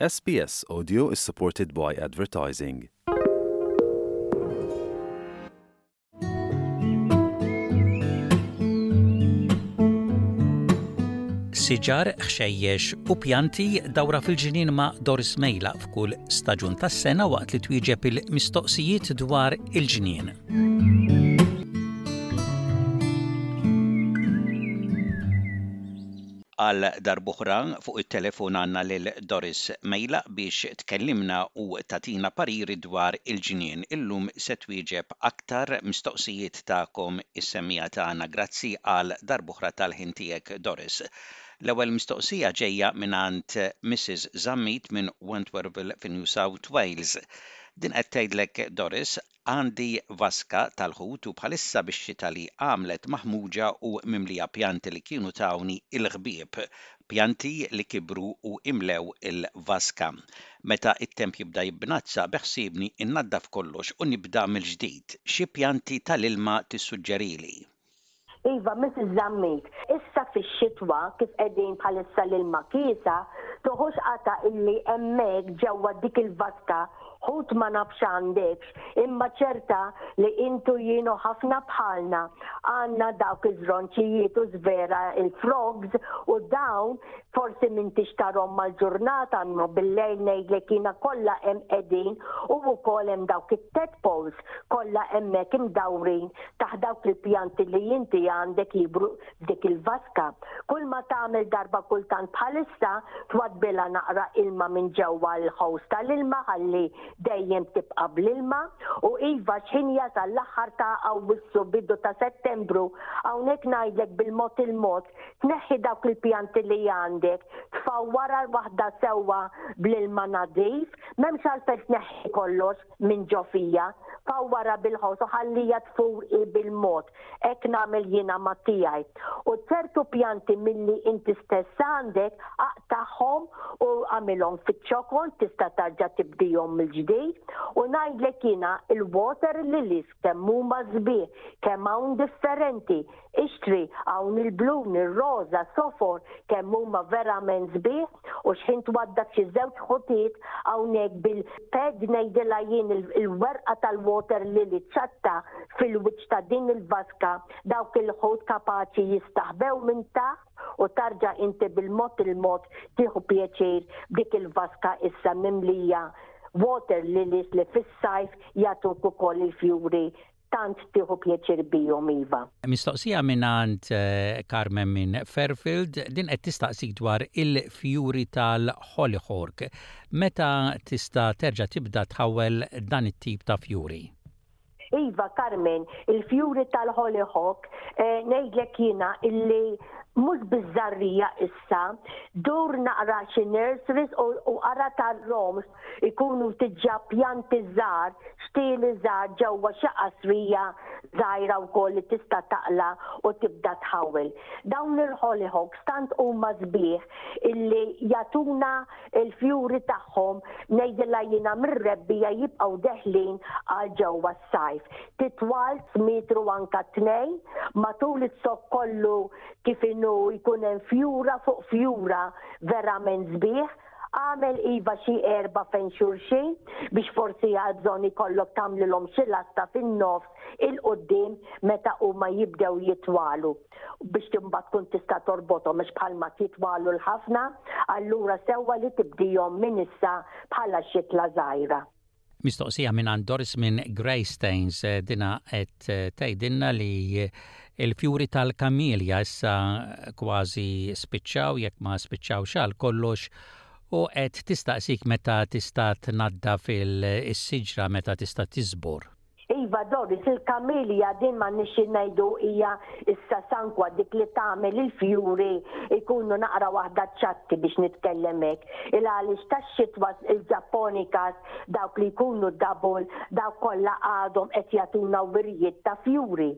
SBS Audio is supported by advertising. Siġar, ħxejjex u pjanti dawra fil-ġinien ma' Doris Mejla f'kull staġun tas-sena waqt li twieġeb il-mistoqsijiet dwar il-ġnien. Għal darb'oħra fuq it-telefon għandna lil Doris Mejlaq biex tkellimna u tagħtina pariri dwar il-ġnien. Illum se twieġeb aktar mistoqsijiet tagħkom is-semmiegħa tagħna. Grazzi għal darb'oħra tal-ħin tiegħek Doris. L-ewwel mistoqsija ġejja mingħand Missis Zammit minn Wentworville fi New South Wales. Din qed tgħidlek Doris, Għandi vaska tal-ħut u bħalissa bix-xita li għamlet maħmuġa u mimlija pjanti li kienu tawni il-ħbieb. Pjanti li kibru u imlew il-vaska. Meta it-temp jibda jibbnazza beħsiebni nnaddaf kollox u nibda mill-ġdid. Xi pjanti tal-ilma tissuġġerili? Iva, Mrs. Zammit, issa fix-xitwa, kif qegħdin bħalissa l-ilma kiesa, toħox qatgħa illi hemmhekk ġewwa dik il-vaska ħut ma nafx għandekx, imma ċerta li int u jien u ħafna bħalna għandna dawk iż-żronċijiet u żvera il-frogs u dawn Forsi m'intix tarhom mal-ġurnata imma bil-lejl ngħidlek jiena kollha hemm qegħdin u wkoll hemm dawk it-tadpoles kollha hemmhekk imdawrin taħt dawk il-pjanti li inti għandek jikbru f'dik il-vaska. Kull ma tagħmel darba kultant bħalissa twabbilha naqra ilma minn ġewwa l-ħows tal-ilma ħalli dejjem tibqa' bl-ilma u iva x'ħin jasal l-aħħar ta' Awwissu bidu ta' Settembru hawnhekk ngħidlek bil-mod il-mod tneħħi dawk il-pjanti li għandek, tfaw wara l-waħda sewwa bl-ilma nadif, m'hemmx għalfejn tneħħi kollox minn ġo fija, faw wara bil-ħoss u ħallija tfur i bil-mod, hekk nagħmel jiena ma' tiegħi. U ċertu pjanti milli inti stess għandek, aqtagħhom u għamilhom fiċ-ċokon tista' tarġa' tibdihom mill-ġdid u ngħidlek jiena il-water lilies kemm huma sbieħ, kemm hawn differenti, ixtri, hawn il-blun, ir-roża, sofor, kemm huma verament sbieħ, u x'ħin twaddab xi żewġ ħutiet hawnhekk bil-pad ngħidilha jien il-werqa tal-water lily ċatta fil-wiċċ ta' din il-vaska, dawk il-ħut kapaċi jistaħbew minn taħt, u tarġa' inti bil-mod il-mod tieħu pjaċir b'dik il-vaska issa mimlija water lilies li fis-sajf jagħtuk ukoll il-fjuri tant tieħu pjaċir bihom iva. Mistoqsija mingħand Carmen minn Fairfield, din qed tistaqsik dwar il-fjuri tal-hollyhork. Meta tista' terġa' tibda tħawwel dan it-tip ta' fjuri? Iva Carmen, il-fjuri tal-hollyhock eh, ngħidlek jiena illi mhux bizzarrija issa, dur naqra xi nurseries u ara tar-roms ikunu tiġġa pjanti żgħar, xtieli żgħar ġewwa xi qasrija żgħira wkoll li tista' taqla u tibda tħawel. Dawn il-hollyhocks tant huma sbieħ illi jatuna il-fjuri tagħhom ngħidilha jiena mir-rebbija jibqgħu deħlin għal ġewwa s-sajf. Titwal tmietru anke tnejn, matul is-sokk kollu kif inhu jkun hemm fjura fuq fjura verament sbieħ, agħmel iva xi erbgħa fejn xulxin biex forsi għal bżonn ikollok tagħmlilhom xi lasta fin-nofs 'il quddiem meta huma jibdew jitwalu. biex timbat tkun tista' torbothom għax bħal ma jitwalu l-ħafna, allura sewwa li tibdihom minn issa bħala xitla żgħira. Mistoqsija minn għand Doris minn Grey Stains eh, dina qed eh, tgħidilna li il-fjuri tal-kamilja issa kważi spiċċaw jekk ma spiċċaw xal kollox u qed tistaqsik meta tista' tnadda fil-siġra meta tista' tiżbor. Iva Doris, il-kamilja din ma nixin ngħidu hija s-sasankwa dik li tagħmel il-fjuri jkunu naqra waħda ċatti biex nitkellem hekk. Il-għaliex tax-xitwa il-Japonicas dawk li jkunu double dawk kollha għadhom qed jagħtuna wirjiet ta' fjuri.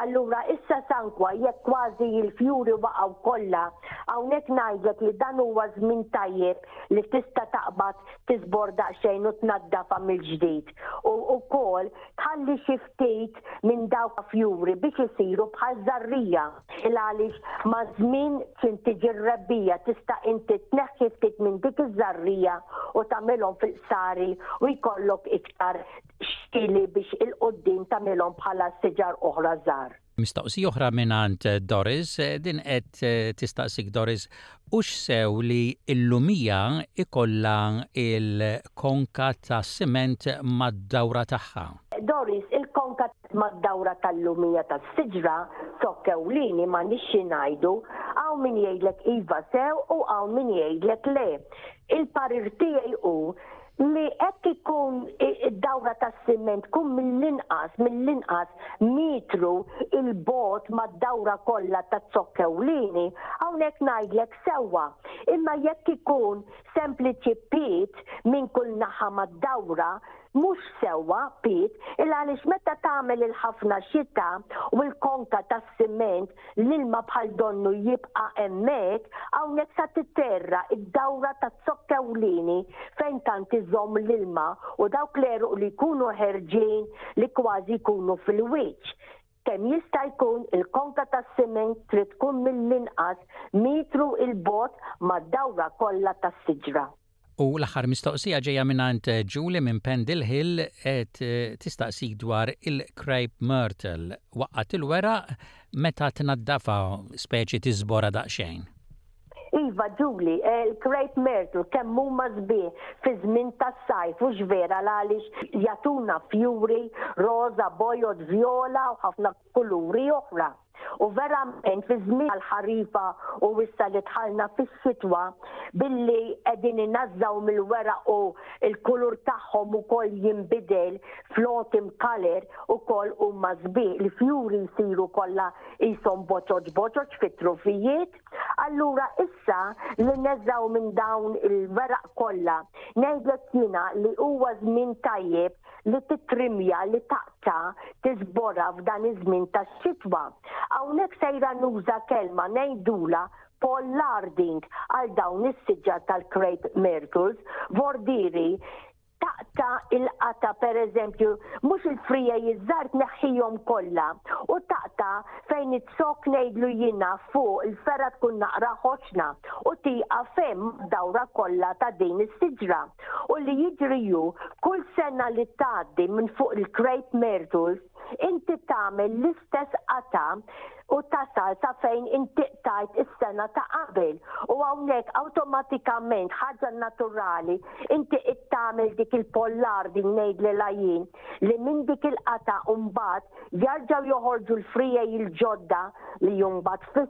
Allura is-sasankwa jekk kważi l-fjuri waqgħu kollha hawnhekk ngħidlek li dan huwa żmien tajjeb li tista' taqbad tiżbor daqsxejn u tnaddafha mill-ġdid. u wkoll tħalli xi ftit minn dawk fjuri biex isiru bħal żarrija il għaliex maż-żmien fin tiġi r-rebbija tista' inti tneħħi ftit minn dik iż-żarrija u tagħmilhom fil-qsari u jkollok iktar xtieli biex il-quddiem tagħmilhom bħala siġar oħra żgħar. Mistoqsija oħra mingħand Doris, din qed tistaqsik Doris, hux sew li l-lumija ikollha l-konka ta' siment mad-dawra tagħha? Doris, il-konka mad-dawra tal-lumija tas-siġra, zokk ewlieni m'għandix xi ngħidu, hawn min jgħidlek iva sew u hawn min jgħidlek le. Il-parir tiegħi hu li hekk ikun id-dawra tas-siment tkun mill-inqas mill-inqas metru 'il bogħod mad-dawra kollha taz-zokk ewlieni, hawnhekk ngħidlek sewwa. Imma jekk ikun sempliċi pied minn kull naħa mad-dawra, mhux sewwa pied, il-għaliex meta tagħmel il-ħafna xita u l-konka tas-siment L-ilma bħal donnu jibqa' hemmhekk, hawnhekk sa titterra d-dawra taz-zokk ewlieni fejn tant iżomm l-ilma u dawk l-għeruq li jkunu ħerġin li kważi jkunu fil-wiċċ. Kemm jista' jkun il-konka tas-siment trid tkun mill-inqas metru 'l bogħod mad-dawra kollha tas-siġra. U l-aħħar mistoqsija ġejja mingħand Julie minn Pendle Hill qed tistaqsik dwar il-crepe myrtle. Waqqgħet il-weraq meta tnaddafha speċi tiżborha daqsxejn. Iva Julie, il-crepe myrtle kemm huma sbieħ fiż-żmien tas-sajf hux vera l-għaliex jagħtuna fjuri roża, bojod, vjola u ħafna. kuluri oħra. U verament fiż-żmien tal-ħarifa u issa li dħalna fis-sitwa billi qegħdin inażżgħu mill-weraq u l-kulur tagħhom ukoll jinbidel fl-autumn colour ukoll huma sbieħ. Il-fjuri jsiru kollha qishom boċoċ boċoċ fit-trufijiet. Allura issa li neżżgħu minn dawn il-weraq kollha ngħidlek jiena li huwa żmien tajjeb li titrimja, li taqta, tiżbora f'dan iż-żmien tax-xitwa. Hawnhekk sejra nuża kelma ngħidula pollarding għal dawn is-siġar tal-crepe myrtles, vordiri, taqta il-qata pereżempju mhux il-frijaj iż-żgħar tneħħihom kollha u taqta fejn it-zokk ngħidlu jiena fuq il-fergħa tkun naqra ħoxna u tieqaf hemm mad-dawra kollha ta' din is-siġra. U li jiġri ju, kull sena li tgħaddi minn fuq il-crepe myrtles, inti tagħmel l-istess qata' u tasal sa fejn inti qtajt is-sena ta' qabel u hawnhekk awtomatikament ħaġa naturali inti qed tagħmel dik il-pollardi ngħidlilha jien li minn dik il-qata' mbagħad jarġgħu joħorġu l-friegħi l-ġodda li mbagħad